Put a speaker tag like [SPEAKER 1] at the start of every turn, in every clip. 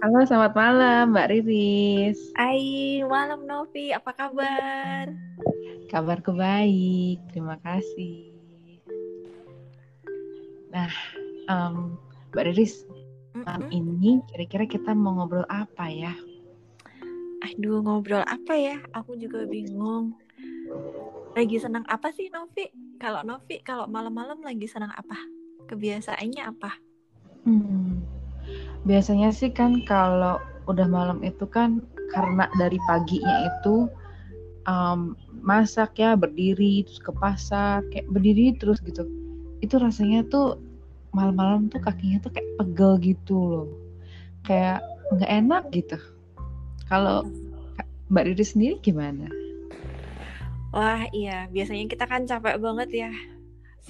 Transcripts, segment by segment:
[SPEAKER 1] Halo, selamat malam Mbak Riris.
[SPEAKER 2] Hai, malam Novi, apa kabar?
[SPEAKER 1] Kabarku baik, terima kasih. Nah, um, Mbak Riris, malam
[SPEAKER 2] Mm-mm.
[SPEAKER 1] ini kira-kira kita mau ngobrol apa ya?
[SPEAKER 2] Aduh, ngobrol apa ya? Aku juga bingung. Lagi senang apa sih Novi? Kalau Novi, kalau malam-malam lagi senang apa? Kebiasaannya apa?
[SPEAKER 1] Hmm, biasanya sih kan kalau udah malam itu kan karena dari paginya itu um, masak ya berdiri terus ke pasar kayak berdiri terus gitu. Itu rasanya tuh malam-malam tuh kakinya tuh kayak pegel gitu loh. Kayak nggak enak gitu. Kalau Mbak Riri sendiri gimana?
[SPEAKER 2] Wah, iya, biasanya kita kan capek banget ya.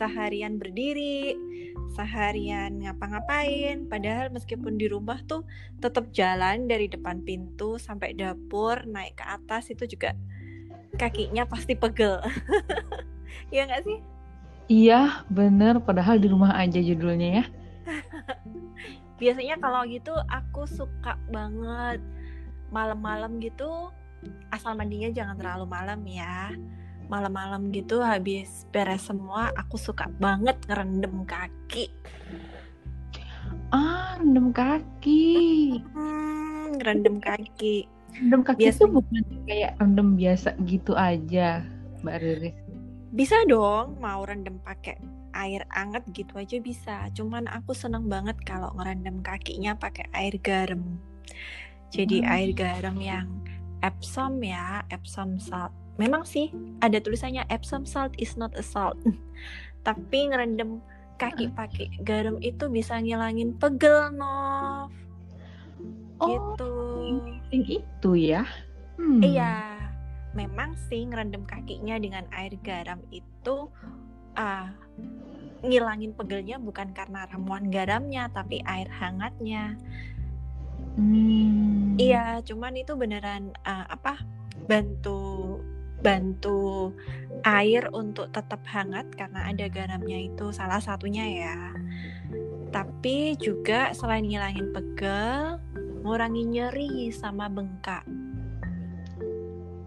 [SPEAKER 2] Seharian berdiri, seharian ngapa-ngapain. Padahal meskipun di rumah tuh tetap jalan dari depan pintu sampai dapur, naik ke atas itu juga kakinya pasti pegel. Iya nggak sih?
[SPEAKER 1] Iya, bener. Padahal di rumah aja judulnya ya.
[SPEAKER 2] biasanya kalau gitu aku suka banget malam-malam gitu asal mandinya jangan terlalu malam ya malam-malam gitu habis beres semua aku suka banget ngerendam kaki
[SPEAKER 1] Ah, rendam kaki.
[SPEAKER 2] hmm, ngerendam kaki
[SPEAKER 1] Rendam kaki itu
[SPEAKER 2] Biasanya.
[SPEAKER 1] bukan kayak rendam biasa gitu aja, Mbak Riris.
[SPEAKER 2] bisa dong mau rendam pakai air anget gitu aja bisa cuman aku seneng banget kalau ngerendam kakinya pakai air garam jadi
[SPEAKER 1] Hmm.
[SPEAKER 2] air garam yang Epsom ya Epsom salt memang sih ada tulisannya Epsom salt is not a salt tapi ngerendam kaki pakai garam itu bisa ngilangin pegel Nov
[SPEAKER 1] Oh,
[SPEAKER 2] gitu
[SPEAKER 1] Yang itu ya. Hmm.
[SPEAKER 2] Iya, memang sih ngerendam kakinya dengan air garam itu ah, ngilangin pegelnya bukan karena ramuan garamnya, tapi air hangatnya.
[SPEAKER 1] Hmm.
[SPEAKER 2] Iya, cuman itu beneran ah, apa? Bantu bantu air untuk tetap hangat karena ada garamnya itu salah satunya ya. Tapi juga selain ngilangin pegel, ngurangi nyeri sama bengkak.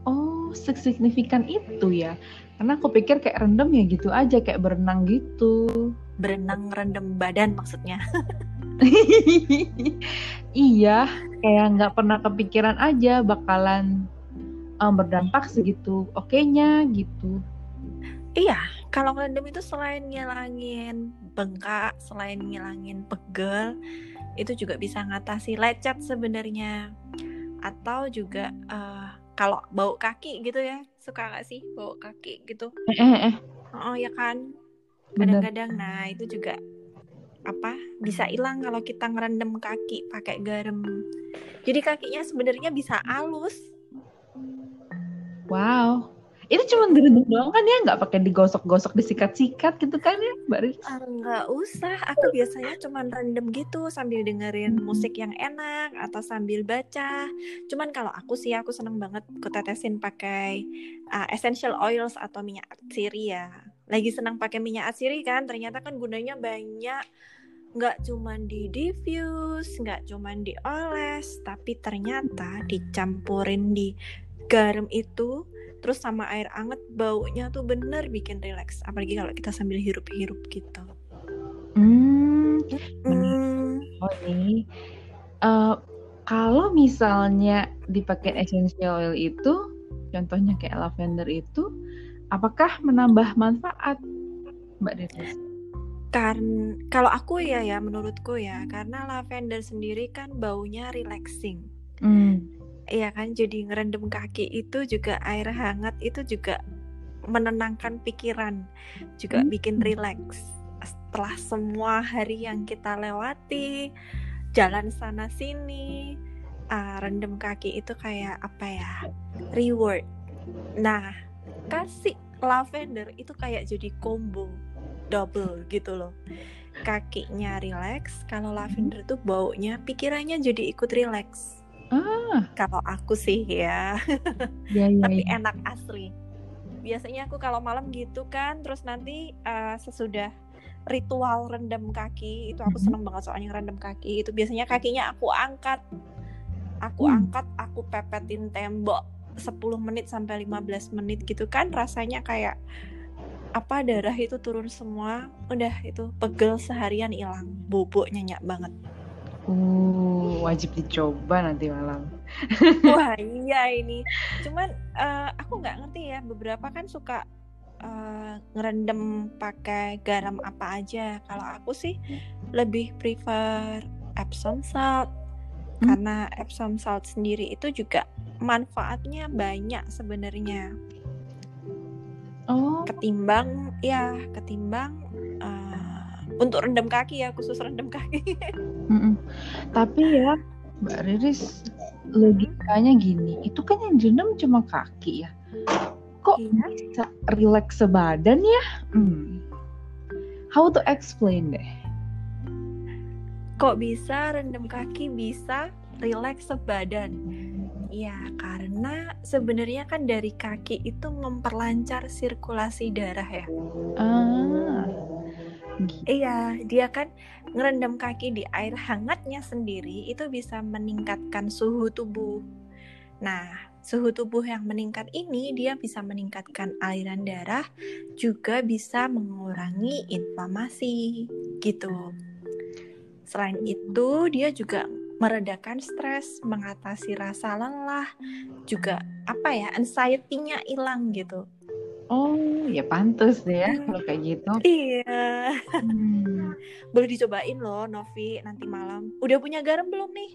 [SPEAKER 1] Oh, signifikan itu ya. Karena aku pikir kayak rendam ya gitu aja, kayak berenang gitu.
[SPEAKER 2] Berenang rendam badan maksudnya.
[SPEAKER 1] iya, kayak nggak pernah kepikiran aja bakalan um, berdampak segitu oke-nya gitu.
[SPEAKER 2] Iya, kalau ngerendam itu selain ngilangin bengkak, selain ngilangin pegel, itu juga bisa ngatasi lecet sebenarnya. Atau juga eh, kalau bau kaki gitu ya, suka nggak sih bau kaki gitu?
[SPEAKER 1] Eh, eh, eh,
[SPEAKER 2] Oh ya kan, kadang-kadang. Nah itu juga apa bisa hilang kalau kita ngerendam kaki pakai garam. Jadi kakinya sebenarnya bisa halus.
[SPEAKER 1] Wow. Itu cuma direndam doang kan ya, nggak pakai digosok-gosok, disikat-sikat gitu kan ya, Mbak Riz?
[SPEAKER 2] Ah, nggak usah, aku biasanya cuman random gitu sambil dengerin musik yang enak atau sambil baca. Cuman kalau aku sih aku seneng banget kutetesin pakai uh, essential oils atau minyak atsiri ya. Lagi senang pakai minyak atsiri kan, ternyata kan gunanya banyak. Nggak cuman di diffuse, nggak cuman dioles, tapi ternyata dicampurin di garam itu terus sama air anget baunya tuh bener bikin relax apalagi kalau kita sambil hirup-hirup gitu
[SPEAKER 1] Hmm,
[SPEAKER 2] Hmm,
[SPEAKER 1] oh nih. Eh, kalau misalnya dipakai essential oil itu, contohnya kayak lavender itu, apakah menambah manfaat, Mbak Riris?
[SPEAKER 2] kan kalau aku ya ya menurutku ya karena lavender sendiri kan baunya relaxing
[SPEAKER 1] Hmm.
[SPEAKER 2] Iya kan jadi ngerendam kaki itu juga air hangat itu juga menenangkan pikiran juga
[SPEAKER 1] Hmm.
[SPEAKER 2] bikin relax setelah semua hari yang kita lewati jalan sana sini ah, rendam kaki itu kayak apa ya reward. Nah kasih lavender itu kayak jadi combo double gitu loh. Kakinya relax kalau lavender tuh baunya pikirannya jadi ikut relax
[SPEAKER 1] Ah,
[SPEAKER 2] kalau aku sih ya
[SPEAKER 1] ya ya.
[SPEAKER 2] tapi
[SPEAKER 1] ya.
[SPEAKER 2] enak asli biasanya aku kalau malam gitu kan terus nanti eh, sesudah ritual rendam kaki itu aku seneng banget soalnya rendam kaki itu biasanya kakinya aku angkat aku
[SPEAKER 1] Hmm.
[SPEAKER 2] angkat aku pepetin tembok 10 menit sampai 15 menit gitu kan rasanya kayak apa darah itu turun semua udah itu pegel seharian hilang bobok nyenyak banget
[SPEAKER 1] Uh, wajib dicoba nanti malam.
[SPEAKER 2] wah iya ini. Cuman eh, aku nggak ngerti ya beberapa kan suka eh, ngerendam pakai garam apa aja. Kalau aku sih lebih prefer Epsom salt
[SPEAKER 1] Hmm.
[SPEAKER 2] karena Epsom salt sendiri itu juga manfaatnya banyak sebenarnya.
[SPEAKER 1] Oh,
[SPEAKER 2] ketimbang ya ketimbang eh, untuk rendam kaki ya khusus rendam kaki
[SPEAKER 1] mm-mm. tapi ya Mbak Riris logikanya gini, itu kan yang direndam cuma kaki ya. Kok
[SPEAKER 2] Iya.
[SPEAKER 1] bisa relax sebadan ya? Hmm. How to explain deh?
[SPEAKER 2] kok bisa rendam kaki bisa relax sebadan ya karena sebenarnya kan dari kaki itu memperlancar sirkulasi darah ya
[SPEAKER 1] Ah, gitu.
[SPEAKER 2] iya dia kan ngerendam kaki di air hangatnya sendiri itu bisa meningkatkan suhu tubuh nah suhu tubuh yang meningkat ini dia bisa meningkatkan aliran darah juga bisa mengurangi inflamasi gitu Selain itu, dia juga meredakan stres, mengatasi rasa lelah, juga apa ya, anxiety-nya hilang gitu.
[SPEAKER 1] Oh, ya pantas deh ya kalau kayak gitu.
[SPEAKER 2] Iya,
[SPEAKER 1] Hmm.
[SPEAKER 2] boleh dicobain loh Novi nanti malam. Udah punya garam belum nih?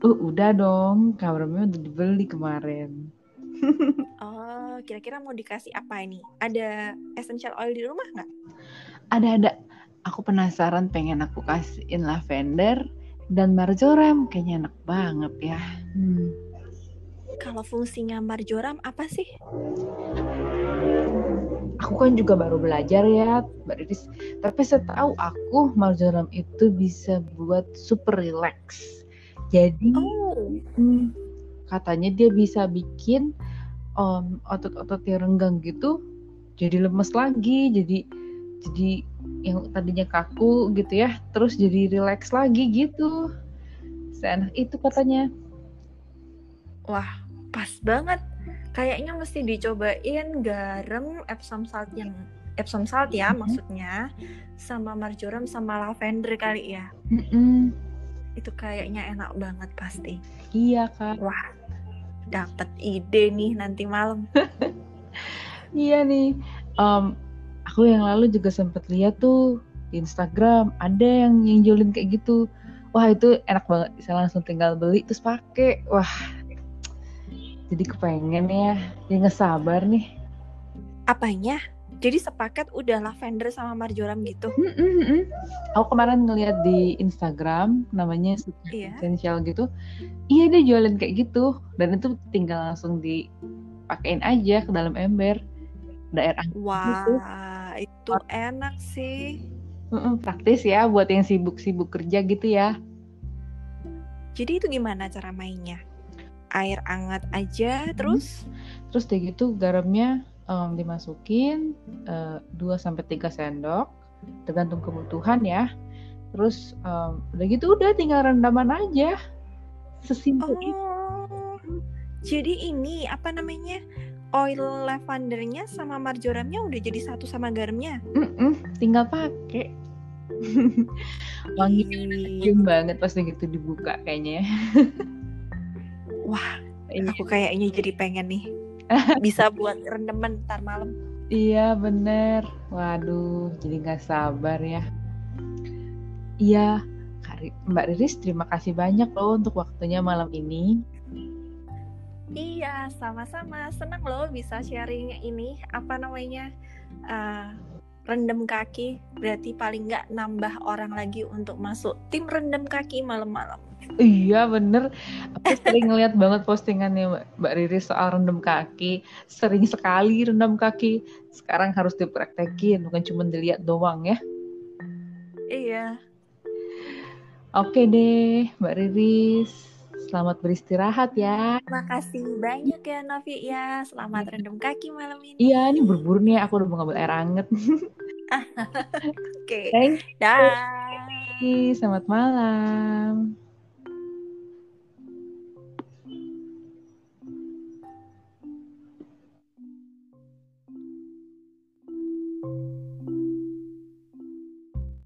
[SPEAKER 1] Uh, udah dong, kamarnya udah dibeli kemarin.
[SPEAKER 2] Oh, kira-kira mau dikasih apa ini? Ada essential oil di rumah nggak?
[SPEAKER 1] Ada ada. Aku penasaran pengen aku kasihin lavender dan marjoram kayaknya enak banget ya. Hmm.
[SPEAKER 2] Kalau fungsinya marjoram apa sih?
[SPEAKER 1] Aku kan juga baru belajar ya, Mbak Riris. Tapi setahu aku marjoram itu bisa buat super relax. Jadi
[SPEAKER 2] Oh,
[SPEAKER 1] hmm, katanya dia bisa bikin um, otot-otot yang renggang gitu jadi lemes lagi, jadi jadi yang tadinya kaku gitu ya, terus jadi relax lagi gitu. Seenak itu katanya.
[SPEAKER 2] wah, pas banget. Kayaknya mesti dicobain garam Epsom salt yang Epsom salt ya
[SPEAKER 1] Mhm.
[SPEAKER 2] maksudnya sama marjoram sama lavender kali ya.
[SPEAKER 1] Mm-mm.
[SPEAKER 2] Itu kayaknya enak banget pasti.
[SPEAKER 1] Iya kak.
[SPEAKER 2] Wah, dapat ide nih nanti malam.
[SPEAKER 1] Iya nih. Em, aku yang lalu juga sempat lihat tuh di Instagram ada yang nginjolin kayak gitu. Wah itu enak banget. Bisa langsung tinggal beli terus pakai. Wah. Jadi kepengen ya. Jadi nggak sabar nih.
[SPEAKER 2] Apanya? Jadi sepaket udah lavender sama marjoram gitu.
[SPEAKER 1] Mm, mm, mm. Aku kemarin ngeliat di Instagram namanya
[SPEAKER 2] Iya.
[SPEAKER 1] essential gitu. Iya dia jualin kayak gitu. Dan itu tinggal langsung dipakein aja ke dalam ember. Daerah
[SPEAKER 2] Wah, itu enak sih.
[SPEAKER 1] Mm-mm, praktis ya buat yang sibuk-sibuk kerja gitu ya.
[SPEAKER 2] Jadi itu gimana cara mainnya? Air hangat aja terus
[SPEAKER 1] Terus kayak gitu garamnya em, dimasukin eh, 2 sampai 3 sendok tergantung kebutuhan ya. Terus em, udah gitu udah tinggal rendaman aja. Sesimpel itu.
[SPEAKER 2] Oh. Jadi ini apa namanya? Oil lavendernya sama marjoramnya udah jadi satu sama garamnya.
[SPEAKER 1] Mm-mm, tinggal pakai. Wanginya udah banget pas gitu dibuka kayaknya.
[SPEAKER 2] Wah,
[SPEAKER 1] Iya.
[SPEAKER 2] aku kayaknya jadi pengen nih. Bisa buat rendemen ntar malam.
[SPEAKER 1] Iya bener. Waduh, jadi nggak sabar ya. Iya, Mbak Riris terima kasih banyak loh untuk waktunya malam ini.
[SPEAKER 2] Iya, sama-sama. Senang loh bisa sharing ini apa namanya? eh, rendam kaki. Berarti paling nggak nambah orang lagi untuk masuk tim rendam kaki malam-malam.
[SPEAKER 1] Iya bener. Aku sering ngeliat banget postingannya Mbak, Mbak Riris soal rendam kaki. Sering sekali rendam kaki. Sekarang harus dipraktekin, bukan cuma dilihat doang ya.
[SPEAKER 2] Iya.
[SPEAKER 1] Oke deh, Mbak Riris. Selamat beristirahat ya.
[SPEAKER 2] Makasih banyak ya Novi ya. Selamat rendam kaki malam ini.
[SPEAKER 1] Iya, ini berburu nih. Aku udah mau ngambil air anget.
[SPEAKER 2] Oke.
[SPEAKER 1] Thank
[SPEAKER 2] Dah.
[SPEAKER 1] you. Selamat malam.